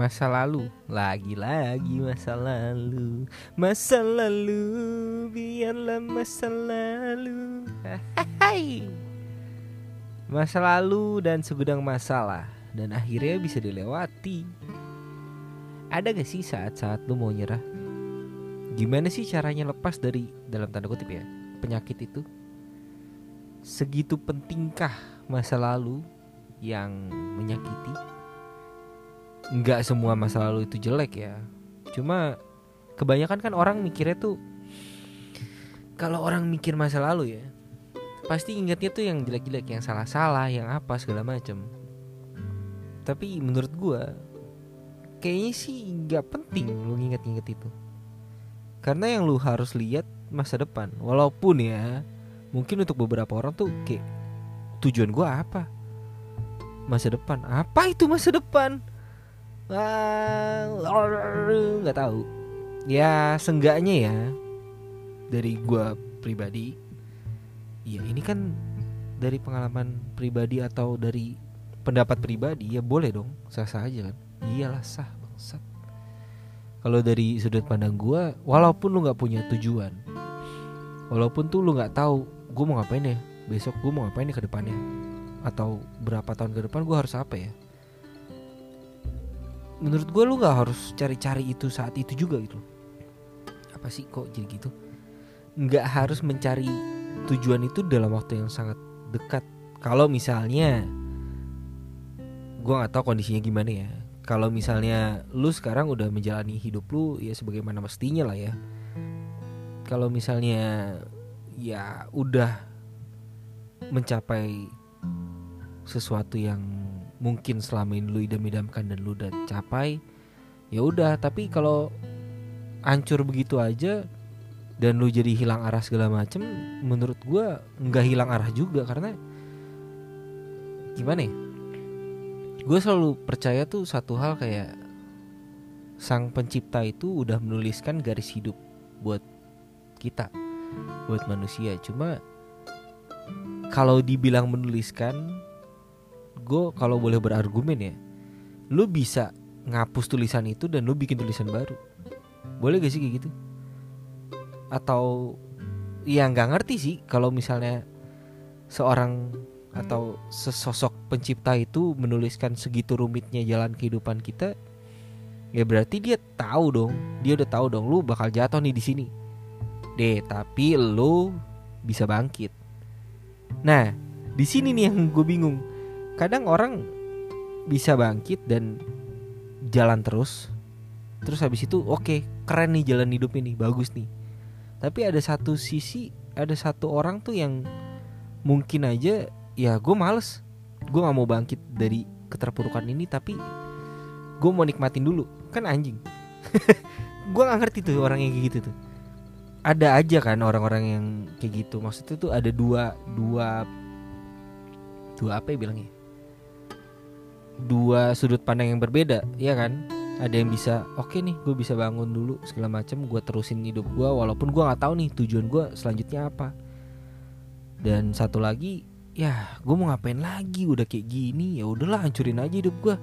Masa lalu. Lagi-lagi masa lalu. Masa lalu Biarlah masa lalu. Hai Masa lalu dan segudang masalah Dan akhirnya bisa dilewati. Ada gak sih saat-saat lu mau nyerah? Gimana sih caranya lepas dari Dalam tanda kutip ya Penyakit itu? Segitu pentingkah masa lalu Yang menyakiti? Nggak semua masa lalu itu jelek ya. Cuma kebanyakan kan orang mikirnya tuh kalau orang mikir masa lalu ya pasti ingatnya tuh yang jelek-jelek yang salah-salah yang apa segala macem. Tapi menurut gua kayaknya sih nggak penting lu nginget-nginget itu. Karena yang lu harus lihat masa depan. Walaupun ya mungkin untuk beberapa orang tuh kayak tujuan gua apa? Masa depan. Apa itu masa depan nggak tahu. Ya senggaknya ya dari gua pribadi ya ini kan dari pengalaman pribadi atau dari pendapat pribadi ya boleh dong sah sah aja kan. Iyalah sah bangsat. Kalau dari sudut pandang gua walaupun lu nggak punya tujuan walaupun tuh lu nggak tahu gua mau ngapain ya besok gua mau ngapain nih ke depannya atau berapa tahun ke depan gua harus apa ya menurut gue lu nggak harus cari-cari itu saat itu juga gitu. Apa sih kok jadi gitu? Nggak harus mencari tujuan itu dalam waktu yang sangat dekat. Kalau misalnya gue nggak tahu kondisinya gimana ya. Kalau misalnya lu sekarang udah menjalani hidup lu ya sebagaimana mestinya lah ya. Kalau misalnya ya udah mencapai sesuatu yang mungkin selama ini lu idam-idamkan dan lu udah capai ya udah. Tapi kalau hancur begitu aja dan lu jadi hilang arah segala macem menurut gua nggak hilang arah juga. Karena gimana ya? Gue selalu percaya tuh satu hal kayak sang pencipta itu udah menuliskan garis hidup buat kita buat manusia. Cuma kalau dibilang menuliskan gue kalau boleh berargumen ya lu bisa ngapus tulisan itu dan lu bikin tulisan baru. Boleh gak sih kayak gitu? Atau ya nggak ngerti sih kalau misalnya seorang atau sesosok pencipta itu menuliskan segitu rumitnya jalan kehidupan kita ya berarti dia tahu dong dia udah tahu dong lu bakal jatuh nih di sini. Deh tapi lu bisa bangkit. Nah di sini nih yang gue bingung kadang orang bisa bangkit dan jalan terus. Terus habis itu oke okay, keren nih jalan hidup ini bagus nih. Tapi ada satu sisi ada satu orang tuh yang mungkin aja ya gue males. Gue nggak mau bangkit dari keterpurukan ini tapi gue mau nikmatin dulu. Kan anjing. Gue nggak ngerti tuh orang yang kayak gitu tuh. Ada aja kan orang-orang yang kayak gitu. Maksudnya tuh ada dua dua dua apa ya bilangnya dua sudut pandang yang berbeda ya kan? Ada yang bisa oke okay nih gue bisa bangun dulu segala macam gue terusin hidup gue walaupun gue nggak tahu nih tujuan gue selanjutnya apa. Dan satu lagi ya gue mau ngapain lagi? Udah kayak gini ya udahlah hancurin aja hidup gue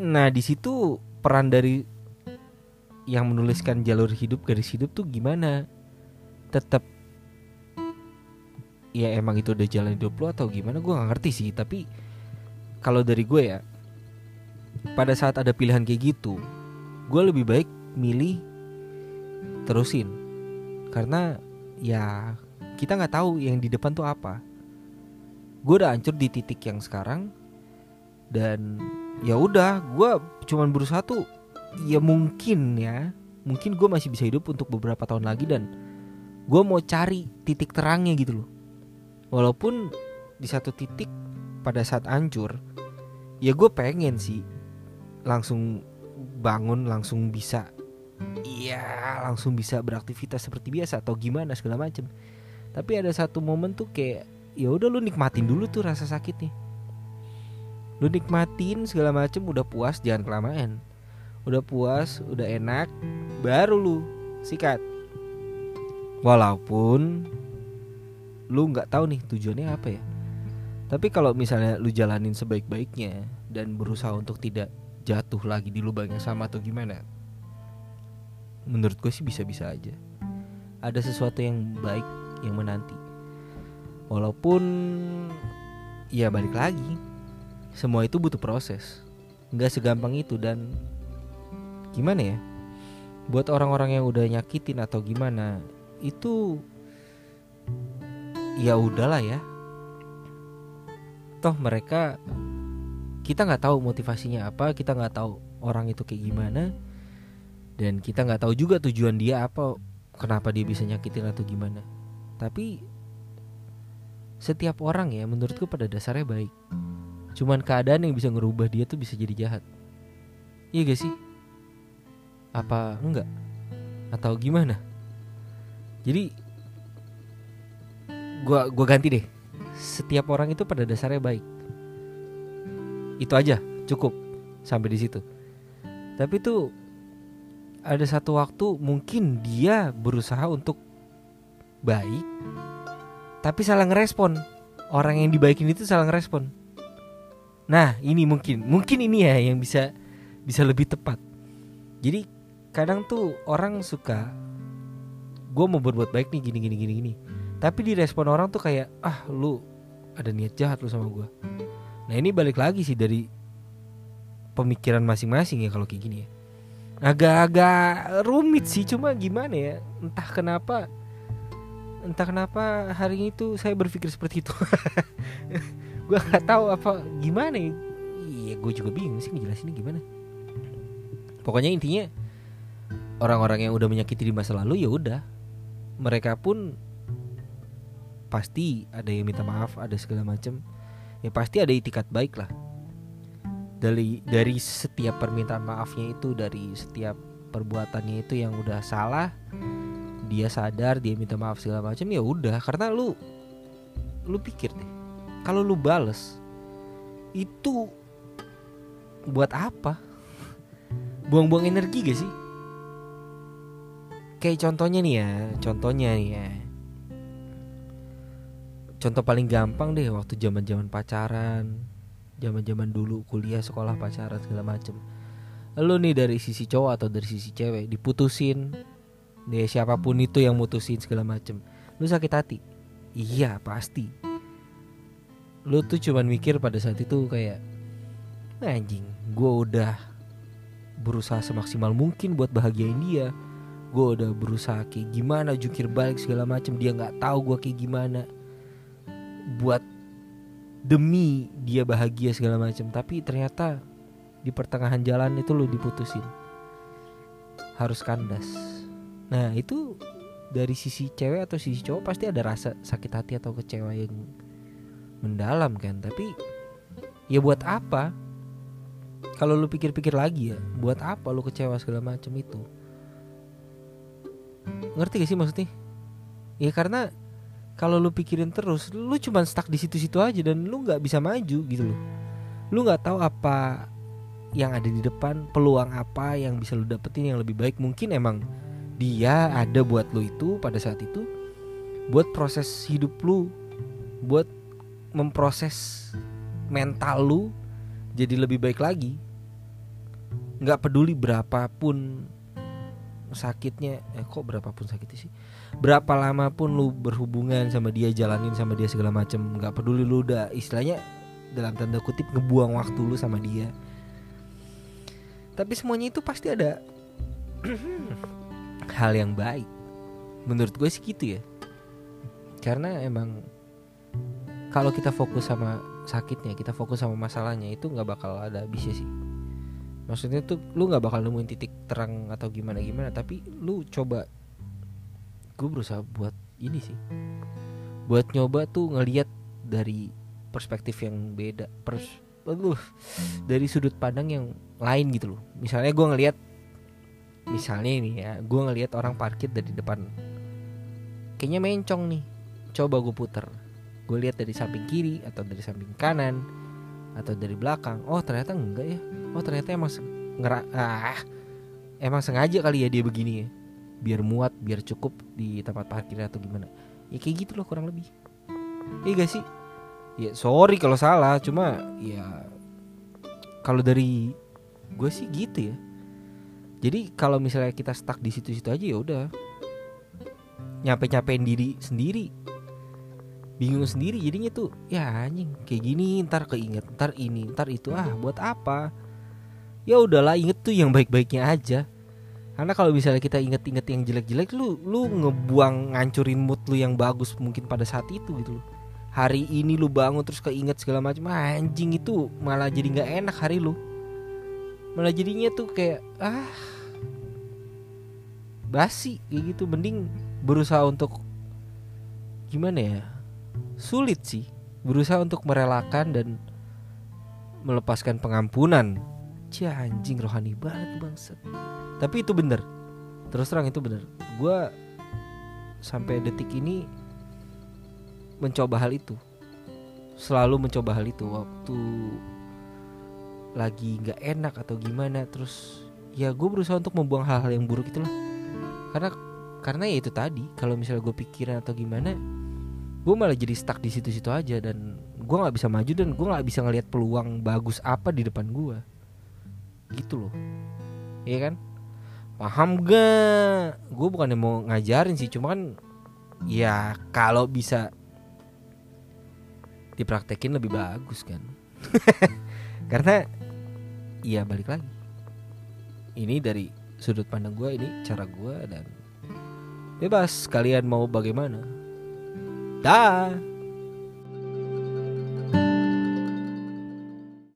nah di situ peran dari yang menuliskan jalur hidup garis hidup tuh gimana? Tetap ya emang itu udah jalan hidup lo atau gimana? Gue nggak ngerti sih tapi kalau dari gue ya pada saat ada pilihan kayak gitu gue lebih baik milih terusin. Karena ya kita nggak tahu yang di depan tuh apa. Gue udah hancur di titik yang sekarang dan ya udah gue cuman berusaha tuh ya mungkin ya mungkin gue masih bisa hidup untuk beberapa tahun lagi dan gue mau cari titik terangnya gitu loh. Walaupun di satu titik pada saat hancur ya gue pengen sih langsung bangun langsung bisa iya langsung bisa beraktivitas seperti biasa atau gimana segala macem. Tapi ada satu momen tuh kayak ya udah lu nikmatin dulu tuh rasa sakitnya. Lu nikmatin segala macem udah puas jangan kelamaan. Udah puas udah enak baru lu sikat. Walaupun lu nggak tahu nih tujuannya apa ya tapi kalau misalnya lu jalanin sebaik-baiknya dan berusaha untuk tidak jatuh lagi di lubang yang sama atau gimana menurut gue sih bisa-bisa aja. Ada sesuatu yang baik yang menanti. Walaupun ya balik lagi semua itu butuh proses. Nggak segampang itu dan gimana ya buat orang-orang yang udah nyakitin atau gimana itu ya udahlah ya toh mereka kita nggak tahu motivasinya apa kita nggak tahu orang itu kayak gimana dan kita nggak tahu juga tujuan dia apa kenapa dia bisa nyakitin atau gimana. Tapi setiap orang ya menurutku pada dasarnya baik. Cuman keadaan yang bisa ngerubah dia tuh bisa jadi jahat. Iya gak sih? Apa enggak? Atau gimana? Jadi gua gua ganti deh setiap orang itu pada dasarnya baik. Itu aja cukup sampai di situ. Tapi tuh ada satu waktu mungkin dia berusaha untuk baik tapi salah ngerespon. Orang yang dibaikin itu salah ngerespon. Nah ini mungkin mungkin ini ya yang bisa bisa lebih tepat. Jadi kadang tuh orang suka gue mau berbuat baik nih gini gini gini gini tapi direspon orang tuh kayak ah lu ada niat jahat lu sama gue nah ini balik lagi sih dari pemikiran masing-masing ya kalau kayak gini ya. Agak-agak rumit sih cuma gimana ya entah kenapa entah kenapa hari itu saya berpikir seperti itu. Gue nggak tahu apa gimana ya. Iya gue juga bingung sih ngejelasinnya gimana. Pokoknya intinya orang-orang yang udah menyakiti di masa lalu ya udah. Mereka pun pasti ada yang minta maaf ada segala macam ya pasti ada itikat baik lah. Dari dari setiap permintaan maafnya itu dari setiap perbuatannya itu yang udah salah dia sadar dia minta maaf segala macam ya udah. Karena lu lu pikir deh kalau lu bales itu buat apa? Buang-buang energi gak sih? Kayak contohnya nih ya contohnya nih ya contoh paling gampang deh waktu zaman zaman pacaran zaman zaman dulu kuliah sekolah pacaran segala macem. Lu nih dari sisi cowok atau dari sisi cewek diputusin deh siapa pun itu yang mutusin segala macem. Lu sakit hati? Iya pasti. Lu tuh cuman mikir pada saat itu kayak anjing gue udah berusaha semaksimal mungkin buat bahagiain dia. Gue udah berusaha kayak gimana jungkir balik segala macem. Dia nggak tahu gue kayak gimana buat demi dia bahagia segala macam. Tapi ternyata di pertengahan jalan itu lo diputusin. Harus kandas. Nah itu dari sisi cewek atau sisi cowok pasti ada rasa sakit hati atau kecewa yang mendalam kan. Tapi ya buat apa? Kalau lu pikir-pikir lagi ya buat apa lu kecewa segala macam itu? Ngerti gak sih maksudnya? Ya karena kalau lu pikirin terus lu cuma stuck di situ-situ aja dan lu nggak bisa maju gitu loh. Lu nggak tahu apa yang ada di depan peluang apa yang bisa lu dapetin yang lebih baik. Mungkin emang dia ada buat lu itu pada saat itu buat proses hidup lu buat memproses mental lu jadi lebih baik lagi. Nggak peduli berapapun sakitnya eh kok berapapun sakitnya sih? Berapa lama pun lu berhubungan sama dia jalanin sama dia segala macem nggak peduli lu udah istilahnya dalam tanda kutip ngebuang waktu lu sama dia. Tapi semuanya itu pasti ada hal yang baik. Menurut gue sih gitu ya. Karena emang kalau kita fokus sama sakitnya kita fokus sama masalahnya itu nggak bakal ada habisnya sih maksudnya tuh lu nggak bakal nemuin titik terang atau gimana gimana tapi lu coba. Gue berusaha buat ini sih. Buat nyoba tuh ngelihat dari perspektif yang beda pers aduh dari sudut pandang yang lain gitu loh. Misalnya gue ngelihat misalnya ini ya gue ngelihat orang parkir dari depan. Kayaknya mencong nih. Coba gue puter. Gue lihat dari samping kiri atau dari samping kanan atau dari belakang. Oh ternyata enggak ya. Oh ternyata emang ngera ah emang sengaja kali ya dia begini ya. Biar muat biar cukup di tempat parkir atau gimana. Ya kayak gitu loh kurang lebih. Iya gak sih? Ya sorry kalau salah. Cuma ya kalau dari gue sih gitu ya. Jadi kalau misalnya kita stuck di situ-situ aja ya udah. Nyampe nyampein diri sendiri bingung sendiri jadinya tuh ya anjing kayak gini ntar keinget ntar ini ntar itu ah buat apa? Ya udahlah inget tuh yang baik-baiknya aja. Karena kalau misalnya kita inget-inget yang jelek-jelek lu lu ngebuang ngancurin mood lu yang bagus mungkin pada saat itu gitu hari ini lu bangun terus keinget segala macam anjing itu malah jadi nggak enak hari lu. Malah jadinya tuh kayak ah basi kayak gitu. Mending berusaha untuk gimana ya sulit sih berusaha untuk merelakan dan melepaskan pengampunan. Cia anjing rohani banget bangset Tapi itu bener. Terus terang itu bener. Gue sampai detik ini mencoba hal itu. Selalu mencoba hal itu. Waktu lagi gak enak atau gimana Terus ya gue berusaha untuk membuang hal-hal yang buruk itulah. Karena karena ya itu tadi Kalau misalnya gue pikiran atau gimana gue malah jadi stuck di situ-situ aja dan gue nggak bisa maju dan gue nggak bisa ngelihat peluang bagus apa di depan gue gitu loh. Iya kan? Paham gak? Gue bukannya mau ngajarin sih cuma kan ya kalau bisa dipraktekin lebih bagus kan. Karena iya balik lagi. Ini dari sudut pandang gue ini cara gue dan bebas kalian mau bagaimana Die.